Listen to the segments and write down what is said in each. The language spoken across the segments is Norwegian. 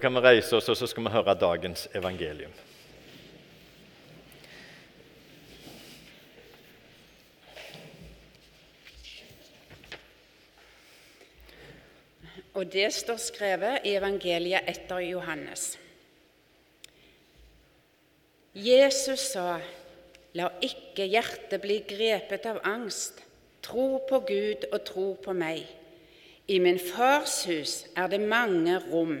kan vi reise oss, og så skal vi høre dagens evangelium. Og det står skrevet i evangeliet etter Johannes. Jesus sa, la ikke hjertet bli grepet av angst. Tro på Gud og tro på meg. I min fars hus er det mange rom.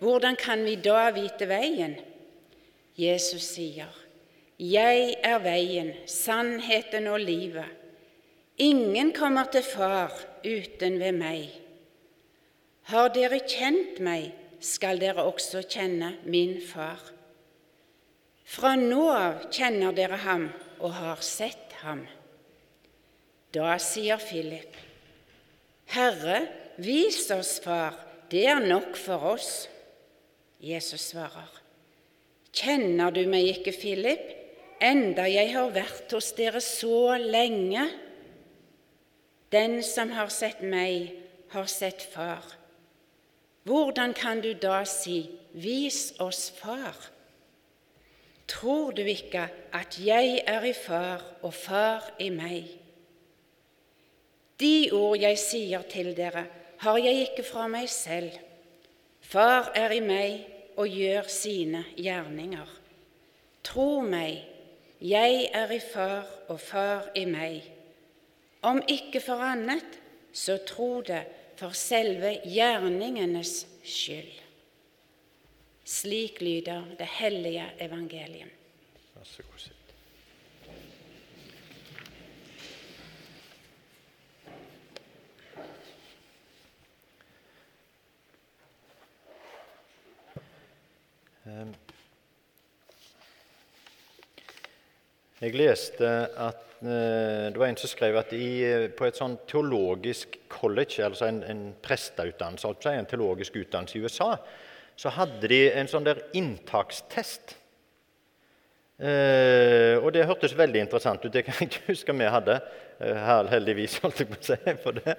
Hvordan kan vi da vite veien? Jesus sier, Jeg er veien, sannheten og livet. Ingen kommer til Far uten ved meg. Har dere kjent meg, skal dere også kjenne min far. Fra nå av kjenner dere ham og har sett ham. Da sier Philip, Herre, vis oss Far, det er nok for oss. Jesus svarer, Kjenner du meg ikke, Philip, enda jeg har vært hos dere så lenge? Den som har sett meg, har sett Far. Hvordan kan du da si 'Vis oss Far'? Tror du ikke at jeg er i Far og Far i meg? De ord jeg sier til dere, har jeg ikke fra meg selv. Far er i meg og gjør sine gjerninger. Tro meg, jeg er i Far og Far i meg. Om ikke for annet, så tro det for selve gjerningenes skyld. Slik lyder det hellige evangelium. Vær så god, Jeg leste at eh, det var en som skrev at i, eh, på et sånn teologisk college, altså en, en presteutdannelse, altså en teologisk utdannelse i USA, så hadde de en sånn der inntakstest. Eh, og det hørtes veldig interessant ut. Det kan jeg ikke huske vi hadde. Her, heldigvis, holdt jeg på å si. for det.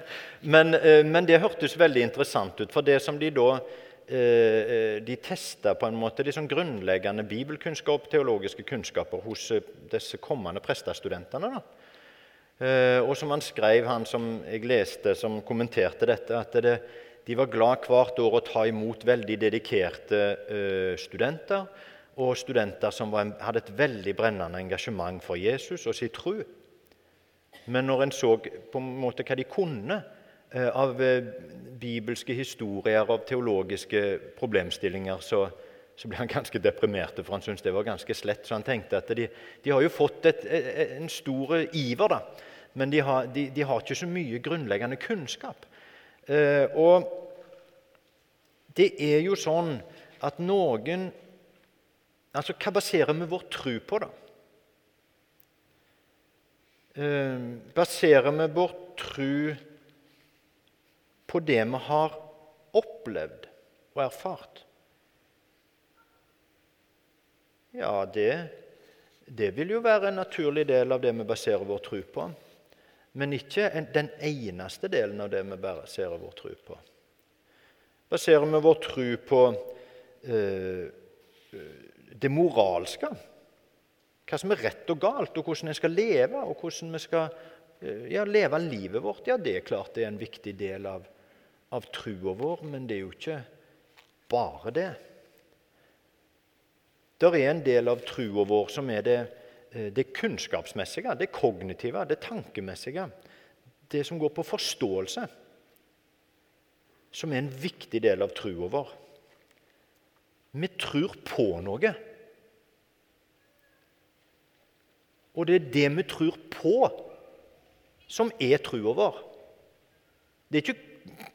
Men, eh, men, det hørtes veldig interessant ut. For det som de da eh, eh de testa på en måte de sånn grunnleggende bibelkunnskap, teologiske kunnskaper hos eh, disse kommende prestestudentene. da. og som han skrev, han som jeg leste, som kommenterte dette, at det, de var glad hvert år å ta imot veldig dedikerte eh, studenter, og studenter som var, hadde et veldig brennende engasjement for Jesus og sin tro. Men når en så på en måte hva de kunne eh, av eh, bibelske historier, av teologiske problemstillinger, så, så ble han ganske deprimert, for han syntes det var ganske slett. Så han tenkte at de, de har jo fått et, en stor iver, da, men de har, de, de har ikke så mye grunnleggende kunnskap. Eh, og det er jo sånn at noen Altså, hva baserer vi vår tro på, da? Eh, baserer vi vår tro på det vi har opplevd og erfart? Ja, det, det vil jo være en naturlig del av det vi baserer vår tro på men ikke den eneste delen av det vi baserer vår tro på. Baserer vi vår tro på eh, det moralske, hva som er rett og galt, og hvordan en skal leve, og hvordan vi skal eh, ja, leve livet vårt, ja, det er klart det er en viktig del av, av trua vår, men det er jo ikke bare det. Det er en del av trua vår som er det Eh, det kunnskapsmessige, det kognitive, det tankemessige. Det som går på forståelse, som er en viktig del av trua vår. Vi tror på noe. Og det er det vi tror på, som er trua vår. Det er ikke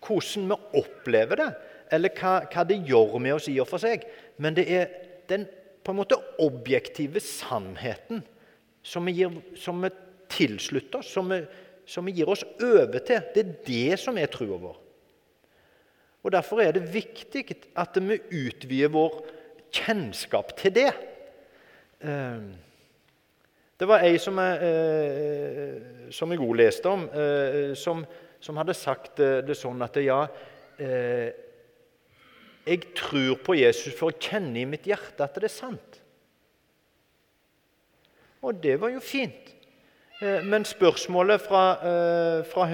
hvordan vi opplever det, eller hva, hva det gjør med oss i og for seg, men det er den på en måte objektive sannheten som vi, gir, som vi tilslutter oss, som vi, som vi gir oss over til. Det er det som er trua vår. Og Derfor er det viktig at vi utvider vår kjennskap til det. Ehm, det var ei som jeg, eh, som jeg også leste om, eh, som, som hadde sagt det sånn at ja eh, Jeg tror på Jesus for å kjenne i mitt hjerte at det er sant. Og det var jo fint. Men spørsmålet fra, fra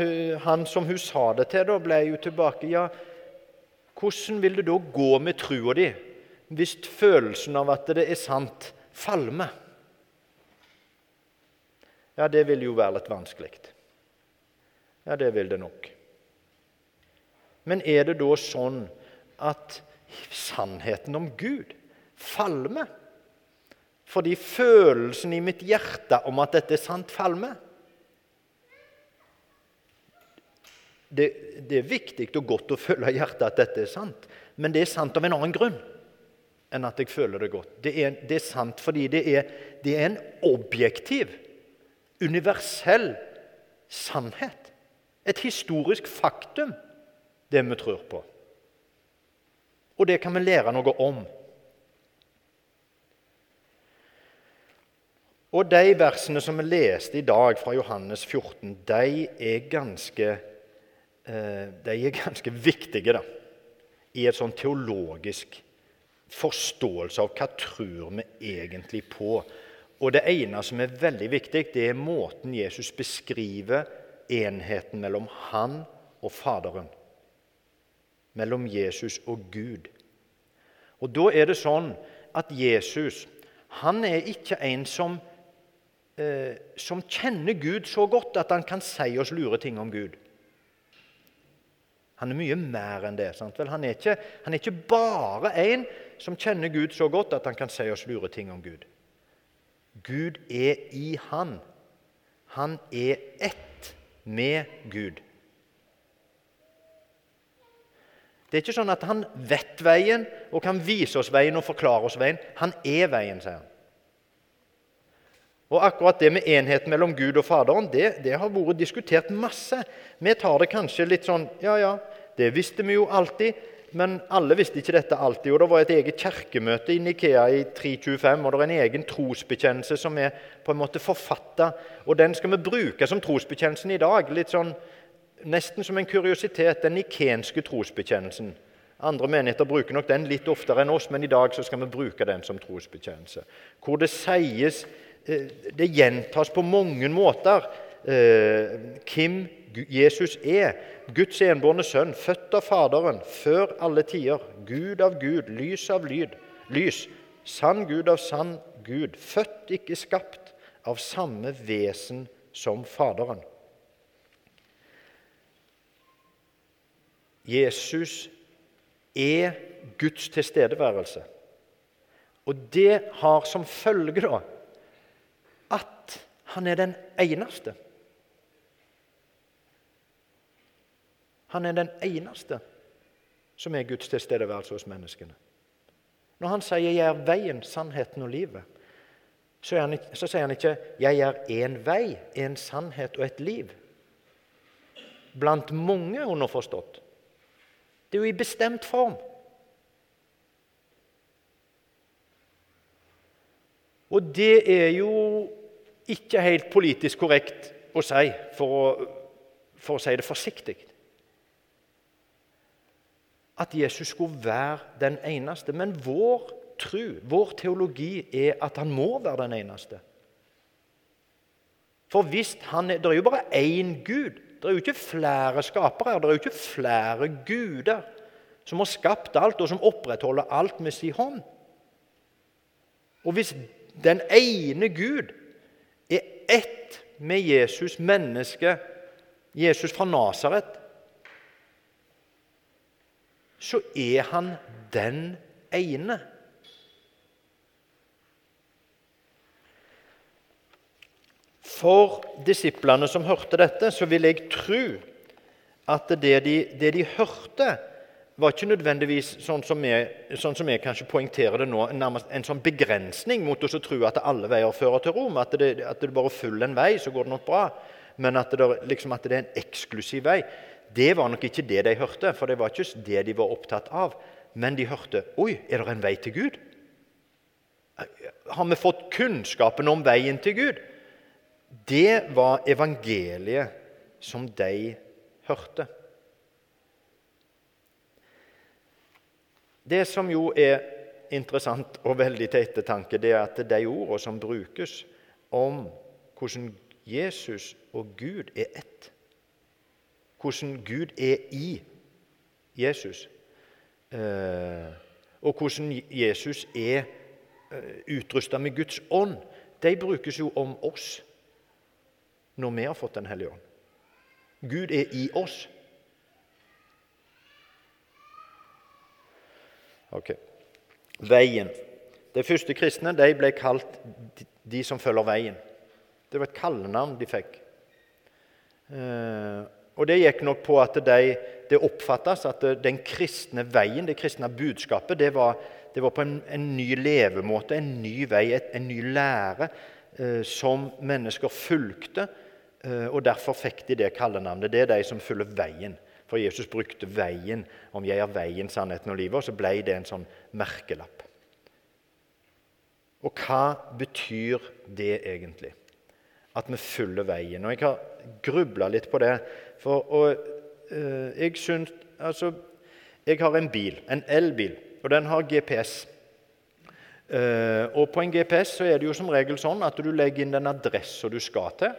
han som hun sa det til, da ble jo tilbake ja, Hvordan vil det da gå med trua di hvis følelsen av at det er sant, falmer? Ja, det vil jo være litt vanskelig. Ja, det vil det nok. Men er det da sånn at sannheten om Gud falmer? Fordi følelsen i mitt hjerte om at dette er sant, falmer? Det, det, er viktig og godt å føle i hjertet at dette er sant, men det er sant av en annen grunn enn at jeg føler det godt. Det er, det er sant fordi det er, det er en objektiv universell sannhet. Et historisk faktum, det vi tror på. Og det kan vi lære noe om. Og De versene som vi leste i dag fra Johannes 14, de er ganske, eh, de er ganske viktige da, i et sånn teologisk forståelse av hva tror vi egentlig på. Og det ene som er veldig viktig, det er måten Jesus beskriver enheten mellom han og Faderen. Mellom Jesus og Gud. Og Da er det sånn at Jesus han er ikke en som, eh, som kjenner Gud så godt at han kan si oss lure ting om Gud. Han er mye mer enn det. Han er, ikke, han er ikke bare en som kjenner Gud så godt at han kan si oss lure ting om Gud. Gud er i han. Han er ett med Gud. Det er ikke sånn at han vet veien og kan vise oss veien og forklare oss veien. Han er veien, sier han. Og akkurat det med enheten mellom Gud og Faderen det, det har vært diskutert masse. Vi tar det kanskje litt sånn Ja, ja, det visste vi jo alltid. Men alle visste ikke dette alltid. og Det var et eget kirkemøte i Nikea i 325, og det er en egen trosbekjennelse som er på en måte forfatta. Og den skal vi bruke som trosbekjennelsen i dag. litt sånn, Nesten som en kuriositet, den nikenske trosbekjennelsen. Andre menigheter bruker nok den litt oftere enn oss, men i dag så skal vi bruke den som trosbekjennelse. Hvor det sies eh, Det gjentas på mange måter hvem eh, Jesus er Guds enbårne sønn, født av Faderen før alle tider, Gud av Gud, lys av lyd, lys, sann Gud av sann Gud, født, ikke skapt, av samme vesen som Faderen. Jesus er Guds tilstedeværelse. Og det har som følge da at han er den eneste. Han er den eneste som er Guds tilstedeværelse hos menneskene. Når han sier 'jeg er veien, sannheten og livet', så, han, så sier han ikke 'jeg er én vei, en sannhet og et liv'. Blant mange, underforstått. Det er jo i bestemt form. Og det er jo ikke helt politisk korrekt å si, for å, for å si det forsiktig at Jesus skulle være den eneste. Men vår tro, vår teologi, er at han må være den eneste. For hvis han er, Det er jo bare én Gud. Det er jo ikke flere skapere. Det er jo ikke flere guder som har skapt alt, og som opprettholder alt med sin hånd. Og hvis den ene Gud er ett med Jesus, menneske, Jesus fra Nasaret, så er han den ene. For disiplene som hørte dette, så vil jeg tro at det de, det de hørte, var ikke nødvendigvis sånn som jeg, sånn som jeg kanskje poengterer det nå, nærmest en sånn begrensning mot å tro at alle veier fører til Rom. At det, at det bare følger en vei, så går det nok bra. Men at det, liksom, at det er en eksklusiv vei. Det var nok ikke det de hørte, for det var ikke det de var opptatt av. Men de hørte Oi, er det en vei til Gud? Har vi fått kunnskapen om veien til Gud? Det var evangeliet som de hørte. Det som jo er interessant og veldig til ettertanke, det er at de ordene som brukes om hvordan Jesus og Gud er ett, hvordan Gud er i Jesus, eh, og hvordan Jesus er eh, utrusta med Guds ånd, de brukes jo om oss når vi har fått Den hellige ånd. Gud er i oss. Ok. Veien. De første kristne de ble kalt de som følger veien. Det var et kallenavn de fikk. Og Det gikk nok på at de, det oppfattes at den kristne veien, det kristne budskapet, det var, det var på en, en, ny levemåte, en ny vei, et, en ny lære eh, som mennesker fulgte. Eh, og Derfor fikk de det kallenavnet. Det er de som følger veien. For Jesus brukte veien. Om jeg er veien, sannheten og livet. Og så ble det en sånn merkelapp. Og hva betyr det egentlig? At vi følger veien. Og Jeg har grubla litt på det. For og, øh, jeg syns Altså, jeg har en bil, en elbil, og den har GPS. Uh, eh, og På en GPS så er det jo som regel sånn at du legger inn den adressa du skal til,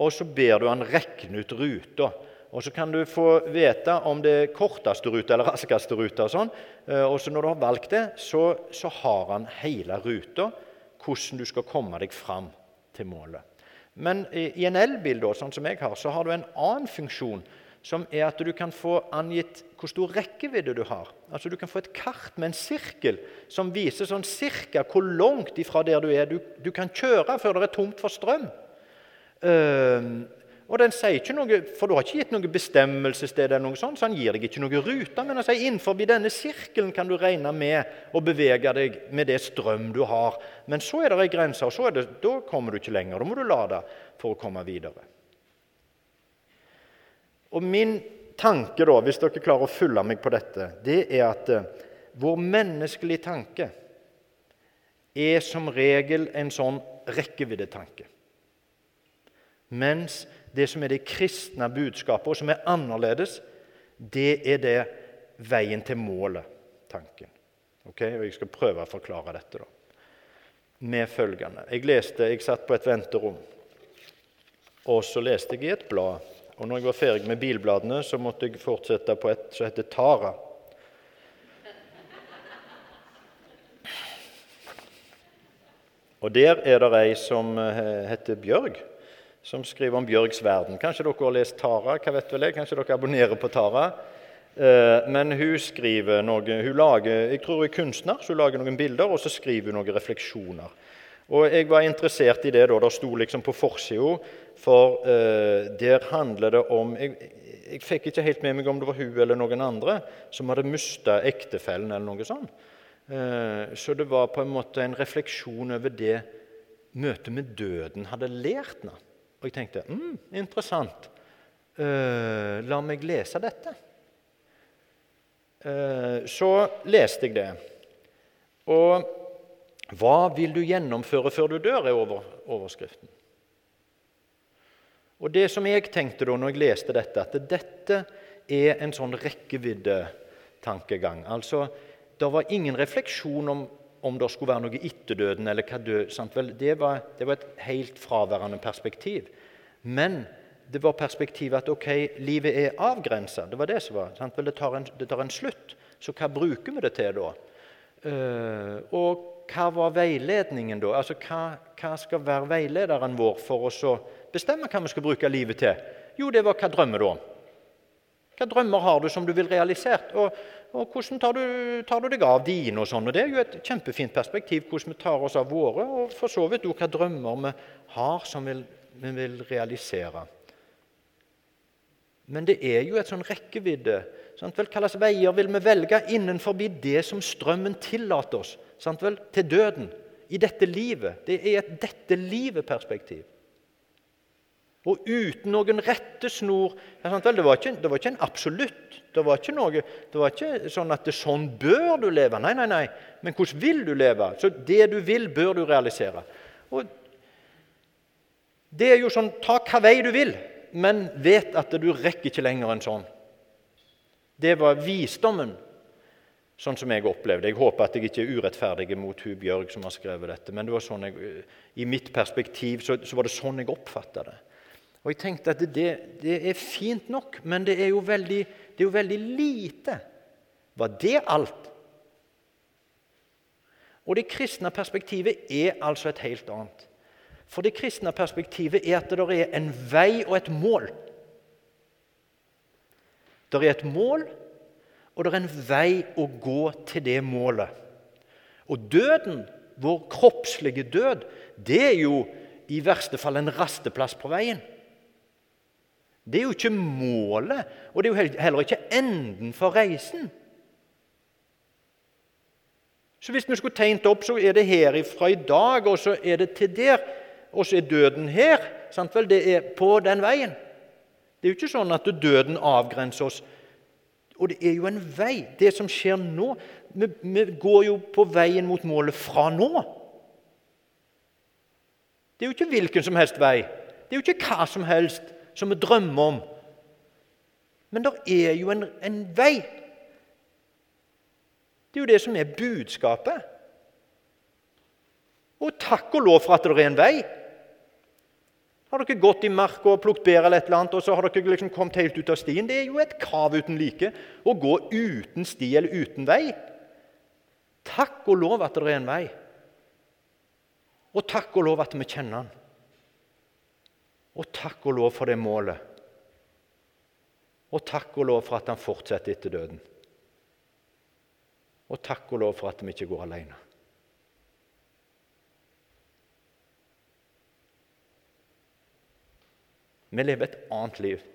og så ber du han regne ut ruta. Og Så kan du få vite om det er korteste rute eller raskeste rute. Og sånn. Eh, og så når du har valgt det, så, så har han hele ruta, hvordan du skal komme deg fram til målet. Men i, en elbil, da, sånn som jeg har, så har du en annen funksjon, som er at du kan få angitt hvor stor rekkevidde du har. Altså Du kan få et kart med en sirkel som viser sånn cirka hvor langt ifra der du er du, du kan kjøre før det er tomt for strøm. Uh, og den sier ikke noe, For du har ikke gitt noe bestemmelsessted, eller noe sånt, så han gir deg ikke noe rute. Men han sier innenfor denne sirkelen kan du regne med å bevege deg med det strøm du har. Men så er det ei grense, og så det, da kommer du ikke lenger. Da må du lade for å komme videre. Og Min tanke, da, hvis dere klarer å følge meg på dette, det er at uh, vår menneskelige tanke er som regel en sånn rekkeviddetanke. Mens det som er det kristne budskapet, og som er annerledes, det er det veien til målet-tanken. Okay? Og Jeg skal prøve å forklare dette da. med følgende. Jeg leste, jeg satt på et venterom, og så leste jeg i et blad. Og når jeg var ferdig med bilbladene, så måtte jeg fortsette på et som heter Tara. Og der er det ei som eh, heter Bjørg som skriver om Bjørgs verden. Kanskje dere har lest Tara? hva vet vel jeg? Kanskje dere abonnerer på Tara? Eh, men hun skriver noe hun lager, Jeg tror hun er kunstner, så hun lager noen bilder, og så skriver hun noen refleksjoner. Og Jeg var interessert i det da det sto liksom på forsida, for uh, der handler det om jeg, jeg, fikk ikke helt med meg om det var hun eller noen andre som hadde mista ektefellen. eller noe sånt. Uh, så det var på en måte en refleksjon over det møtet med døden hadde lært henne. Og jeg tenkte mm, interessant. Uh, la meg lese dette. Uh, så leste jeg det. Og hva vil du gjennomføre før du dør, er over, overskriften. Og det som jeg tenkte da når jeg leste dette, at dette er en sånn rekkeviddetankegang. Altså, det var ingen refleksjon om om det skulle være noe etter døden, eller hva død Vel, det, var, det, var, et helt fraværende perspektiv. Men det var perspektivet at ok, livet er avgrensa. Det var det som var. Vel, det, tar en, det, tar en, slutt. Så hva bruker vi det til da? Uh, og hva var veiledningen da? Altså, hva, hva, skal være veilederen vår for å bestemme hva vi skal bruke livet til? Jo, det var hva drømmer du om? Hva drømmer har du som du vil realisert? Og, og hvordan tar du, tar du, deg av dine? og sånn? Og Det er jo et kjempefint perspektiv hvordan vi tar oss av våre, og for så vidt hva drømmer vi har som vil, vi vil realisere. Men det er jo et sånn rekkevidde Sant vel? Hvilke veier vil vi velge innenfor det som strømmen tillater oss? Sant vel? Til døden. I dette livet. Det er et dette livet-perspektiv. Og uten noen rettesnor det, var ikke, det var ikke en absolutt. Det var ikke, noe, det var ikke sånn at det, sånn bør du leve. Nei, nei, nei. Men hvordan vil du leve? Så det du vil, bør du realisere. Og Det er jo sånn Ta hva vei du vil, men vet at du rekker ikke lenger enn sånn. Det var visdommen, sånn som jeg opplevde. Jeg håper at jeg ikke er urettferdig mot hun Bjørg som har skrevet dette, men det var sånn jeg, i mitt perspektiv så, så var det sånn jeg oppfatta det. Og jeg tenkte at det, det, er fint nok, men det er veldig, det er jo veldig lite. Var det alt? Og det kristne perspektivet er altså et helt annet. For det kristne perspektivet er at det er en vei og et mål. Det er et mål, og det er en vei å gå til det målet. Og døden, vår kroppslige død, det er jo i verste fall en rasteplass på veien. Det er jo ikke målet, og det er jo heller ikke enden for reisen. Så hvis vi skulle tegnet opp, så er det her fra i dag, og så er det til der. Og så er døden her. Sant vel? Det er på den veien. Det er jo ikke sånn at døden avgrenser oss. Og det er jo en vei. Det som skjer nå Vi, vi går jo på veien mot målet fra nå. Det er jo ikke hvilken som helst vei. Det er jo ikke hva som helst som vi drømmer om. Men det er jo en, en vei. Det er jo det som er budskapet. Og takk og lov for at det er en vei. Har dere gått i marka og plukket bær, eller et annet, og så har dere liksom kommet helt ut av stien? Det er jo et krav uten like å gå uten sti eller uten vei. Takk og lov at det er en vei. Og takk og lov at vi kjenner den. Og takk og lov for det målet. Og takk og lov for at han fortsetter etter døden. Og takk og lov for at vi ikke går alene. Vi lever et annet liv.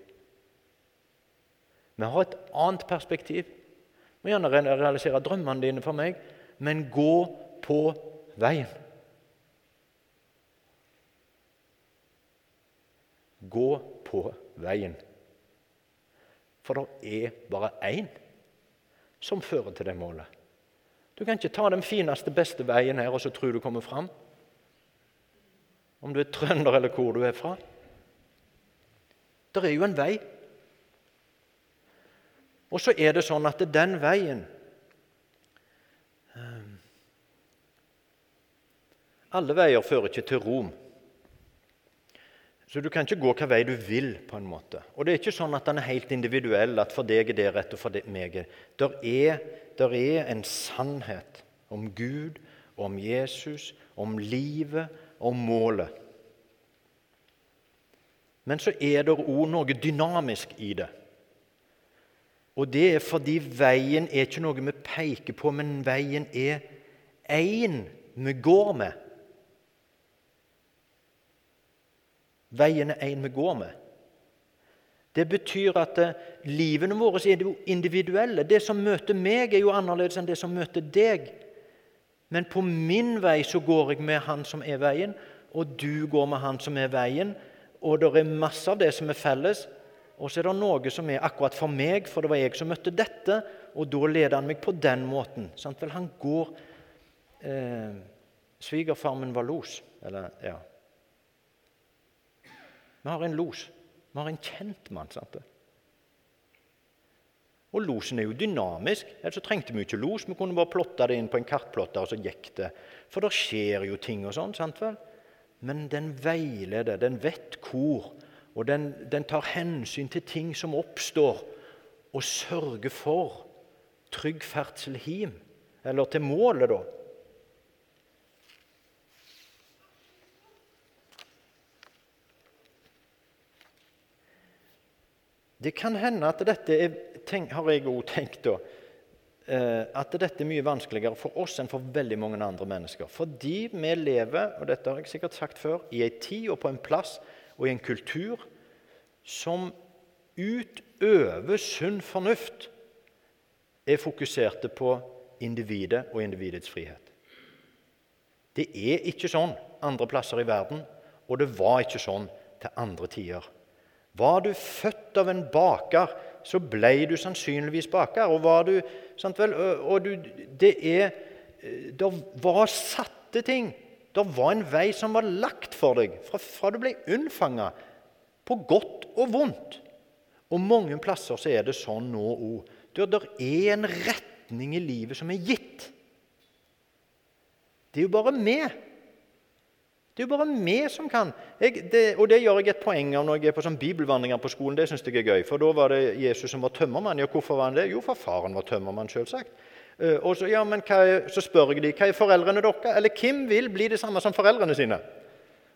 Vi har et annet perspektiv. Vi må gjerne realisere drømmene dine for meg, men gå på veien. Gå på veien. For det er bare én som fører til det målet. Du kan ikke ta den fineste, beste veien her og så tro du kommer fram. Om du er trønder eller hvor du er fra. Det er jo en vei. Og så er det sånn at det er den veien ehm, Alle veier fører ikke til Rom. Så du kan ikke gå hvilken vei du vil. på en måte. Og det er ikke sånn at den er helt individuell, at for deg er det rett og for meg er der er, der er en sannhet om Gud, om Jesus, om livet, om målet. Men så er det òg noe dynamisk i det. Og det er fordi veien er ikke noe vi peker på, men veien er én vi går med. Veien er en vi går med. Det betyr at eh, livene våre er jo individuelle. Det som møter meg, er jo annerledes enn det som møter deg. Men på min vei så går jeg med Han som er veien, og du går med Han som er veien og det er masse av det som er felles. Og så er det noe som er akkurat for meg, for det var jeg som møtte dette. Og da leder han meg på den måten. Sant? Vel, han går eh, Svigerfar var los. Eller, ja. Vi har en los. Vi har en kjentmann. sant det? Og losen er jo dynamisk. Ellers så trengte vi ikke los. Vi kunne bare plotte det inn på en kartplotter, og så gikk det. For det skjer jo ting og sånn. sant vel? men den veileder, den vet hvor, og den, den tar hensyn til ting som oppstår, og sørger for trygg ferdsel hjem, eller til målet, da. Det kan hende at dette er, har jeg òg tenkt, da, Eh, at dette er mye vanskeligere for oss enn for veldig mange andre mennesker. Fordi vi lever og dette har jeg sikkert sagt før, i en tid og på en plass og i en kultur som utøver sunn fornuft er fokuserte på individet og individets frihet. Det er ikke sånn andre plasser i verden, og det var ikke sånn til andre tider. Var du født av en baker, så ble du sannsynligvis baker. Og du, vel, og du, det er Det var satte ting. Det var en vei som var lagt for deg fra, fra du ble unnfanga, på godt og vondt. Og mange plasser så er det sånn nå òg. Det er en retning i livet som er gitt. Det er jo bare vi. Det er jo bare vi som kan. Jeg, det, og det gjør jeg et poeng av når jeg er på sånn bibelvandringer på skolen. Det synes jeg er gøy, For da var det Jesus som var tømmermann. Ja, hvorfor var han det? Jo, for faren var tømmermann, selvsagt. Uh, og så, ja, men er, så spør jeg de, hva er foreldrene deres? Eller hvem vil bli det samme som foreldrene sine?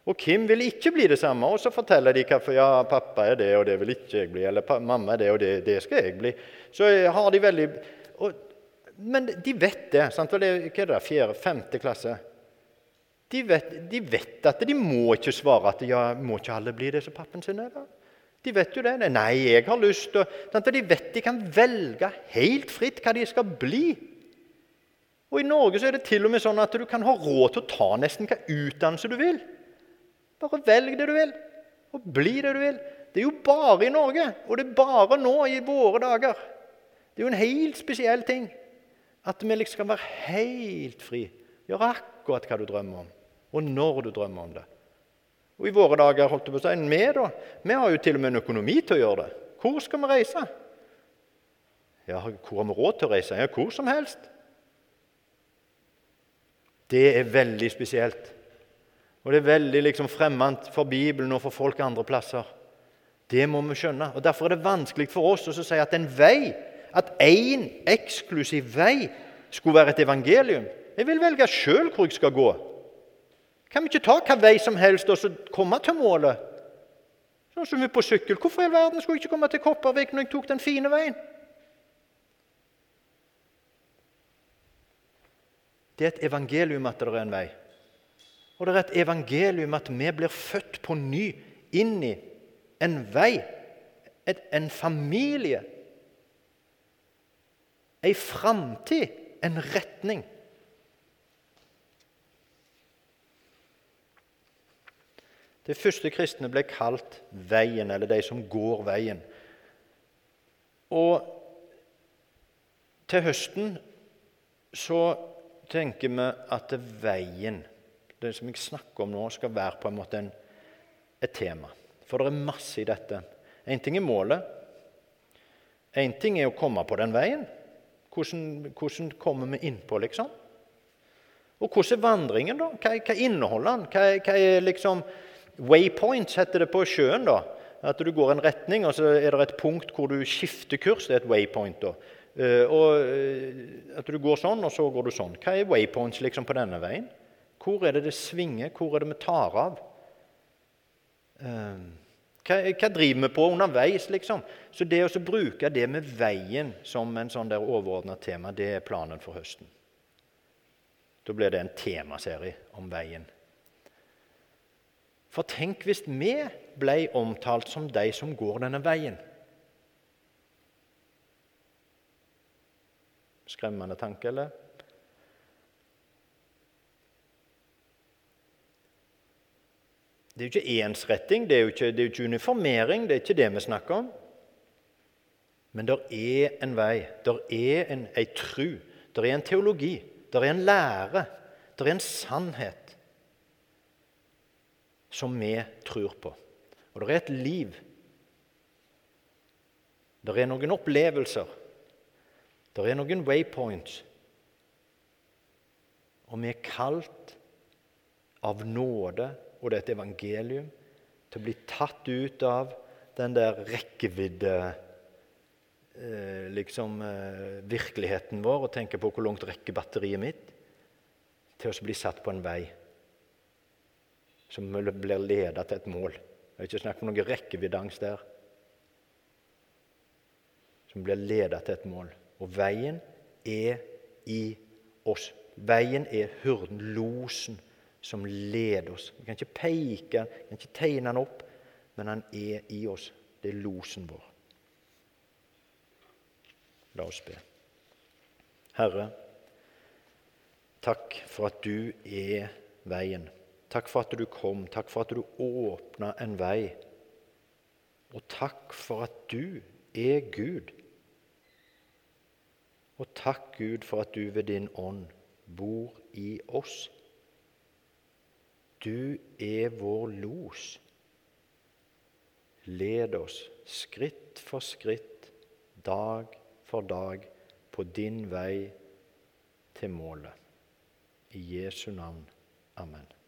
Og hvem vil ikke bli det samme. Og så forteller de hvorfor ja, pappa er det, og det vil ikke jeg bli. Eller mamma er det, og det, det skal jeg bli. Så har de veldig og, Men de vet det. sant? hva er det, fjerde, femte klasse? De vet, de vet, at de må ikke svare at ja, må ikke alle bli det som pappen sin er. da? De vet jo det. Nei, jeg har lyst å De vet de kan velge helt fritt hva de skal bli. Og I Norge så er det til og med sånn at du kan ha råd til å ta nesten hva utdannelse du vil. Bare velg det du vil, og bli det du vil. Det er jo bare i Norge, og det er bare nå i våre dager. Det er jo en helt spesiell ting at vi liksom skal være helt fri. Gjøre akkurat hva du drømmer om, og når du drømmer om det. Og I våre dager holdt jeg på å si, vi, da, vi har jo til og med en økonomi til å gjøre det. Hvor skal vi reise? Ja, Hvor har vi råd til å reise? Ja, Hvor som helst. Det er veldig spesielt. Og det er veldig liksom fremmed for Bibelen og for folk andre plasser. Det må vi skjønne. Og Derfor er det vanskelig for oss å si at en vei, at én eksklusiv vei, skulle være et evangelium. Jeg vil velge sjøl hvor jeg skal gå. Kan vi ikke ta hvilken vei som helst og så komme til målet? Sånn som vi på sykkel. Hvorfor i verden skulle jeg ikke komme til Kopervik når jeg tok den fine veien? Det er et evangelium at det er en vei. Og det er et evangelium at vi blir født på ny inn i en vei, et, en familie, ei framtid, en retning. De første kristne ble kalt veien, eller de som går veien. Og til høsten så tenker vi at veien det som jeg snakker om nå, skal være på en måte en, et tema. For det er masse i dette. Én ting er målet. Én ting er å komme på den veien. Hvordan, hvordan kommer vi innpå, liksom? Og hvordan er vandringen, da? Hva, hva inneholder den? Hva, hva, er liksom Waypoints heter det på sjøen. da. At du går en retning, og så er det et punkt hvor du skifter kurs. Det er et waypoint. da. Uh, og uh, At du går sånn, og så går du sånn. Hva er waypoints liksom på denne veien? Hvor er det det svinger? Hvor er det vi tar av? Ehm, hva, hva driver vi på underveis, liksom? Så det å bruke det med veien som en sånn der overordna tema, det er planen for høsten. Da blir det en temaserie om veien. For tenk hvis vi ble omtalt som de som går denne veien. Skremmende tanke, eller? Det er jo ikke ensretting, det er jo ikke, det er jo ikke uniformering. Det er ikke det vi snakker om. Men det er en vei, det er en, en tru, det er en teologi, det er en lære, det er en sannhet som vi tror på. Og det er et liv. Det er noen opplevelser. Det er noen waypoints. Og vi er kalt av nåde og det er et evangelium, til å bli tatt ut av den der rekkevidde eh, liksom, eh, virkeligheten vår og tenke på hvor langt rekker batteriet mitt, til å bli satt på en vei som blir ledet til et mål. Jeg har ikke snakket om noen rekkeviddeangst der. Som blir ledet til et mål. Og veien er i oss. Veien er hurden, losen som leder oss. Vi kan ikke peke, vi kan ikke tegne den opp, men han er i oss. Det er losen vår. La oss be. Herre, takk for at du er veien. Takk for at du kom. Takk for at du åpna en vei. Og takk for at du er Gud. Og takk, Gud, for at du ved din ånd bor i oss. Du er vår los. Led oss skritt for skritt, dag for dag, på din vei til målet. I Jesu navn. Amen.